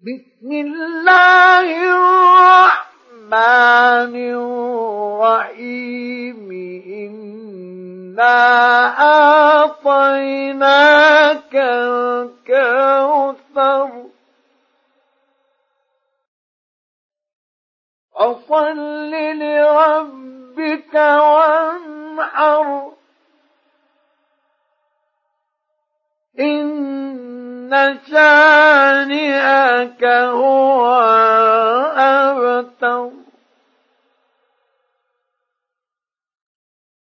بسم الله الرحمن الرحيم. إنا أعطيناك الكوثر. فصل لربك وانحر. إن شانئك هو أبتر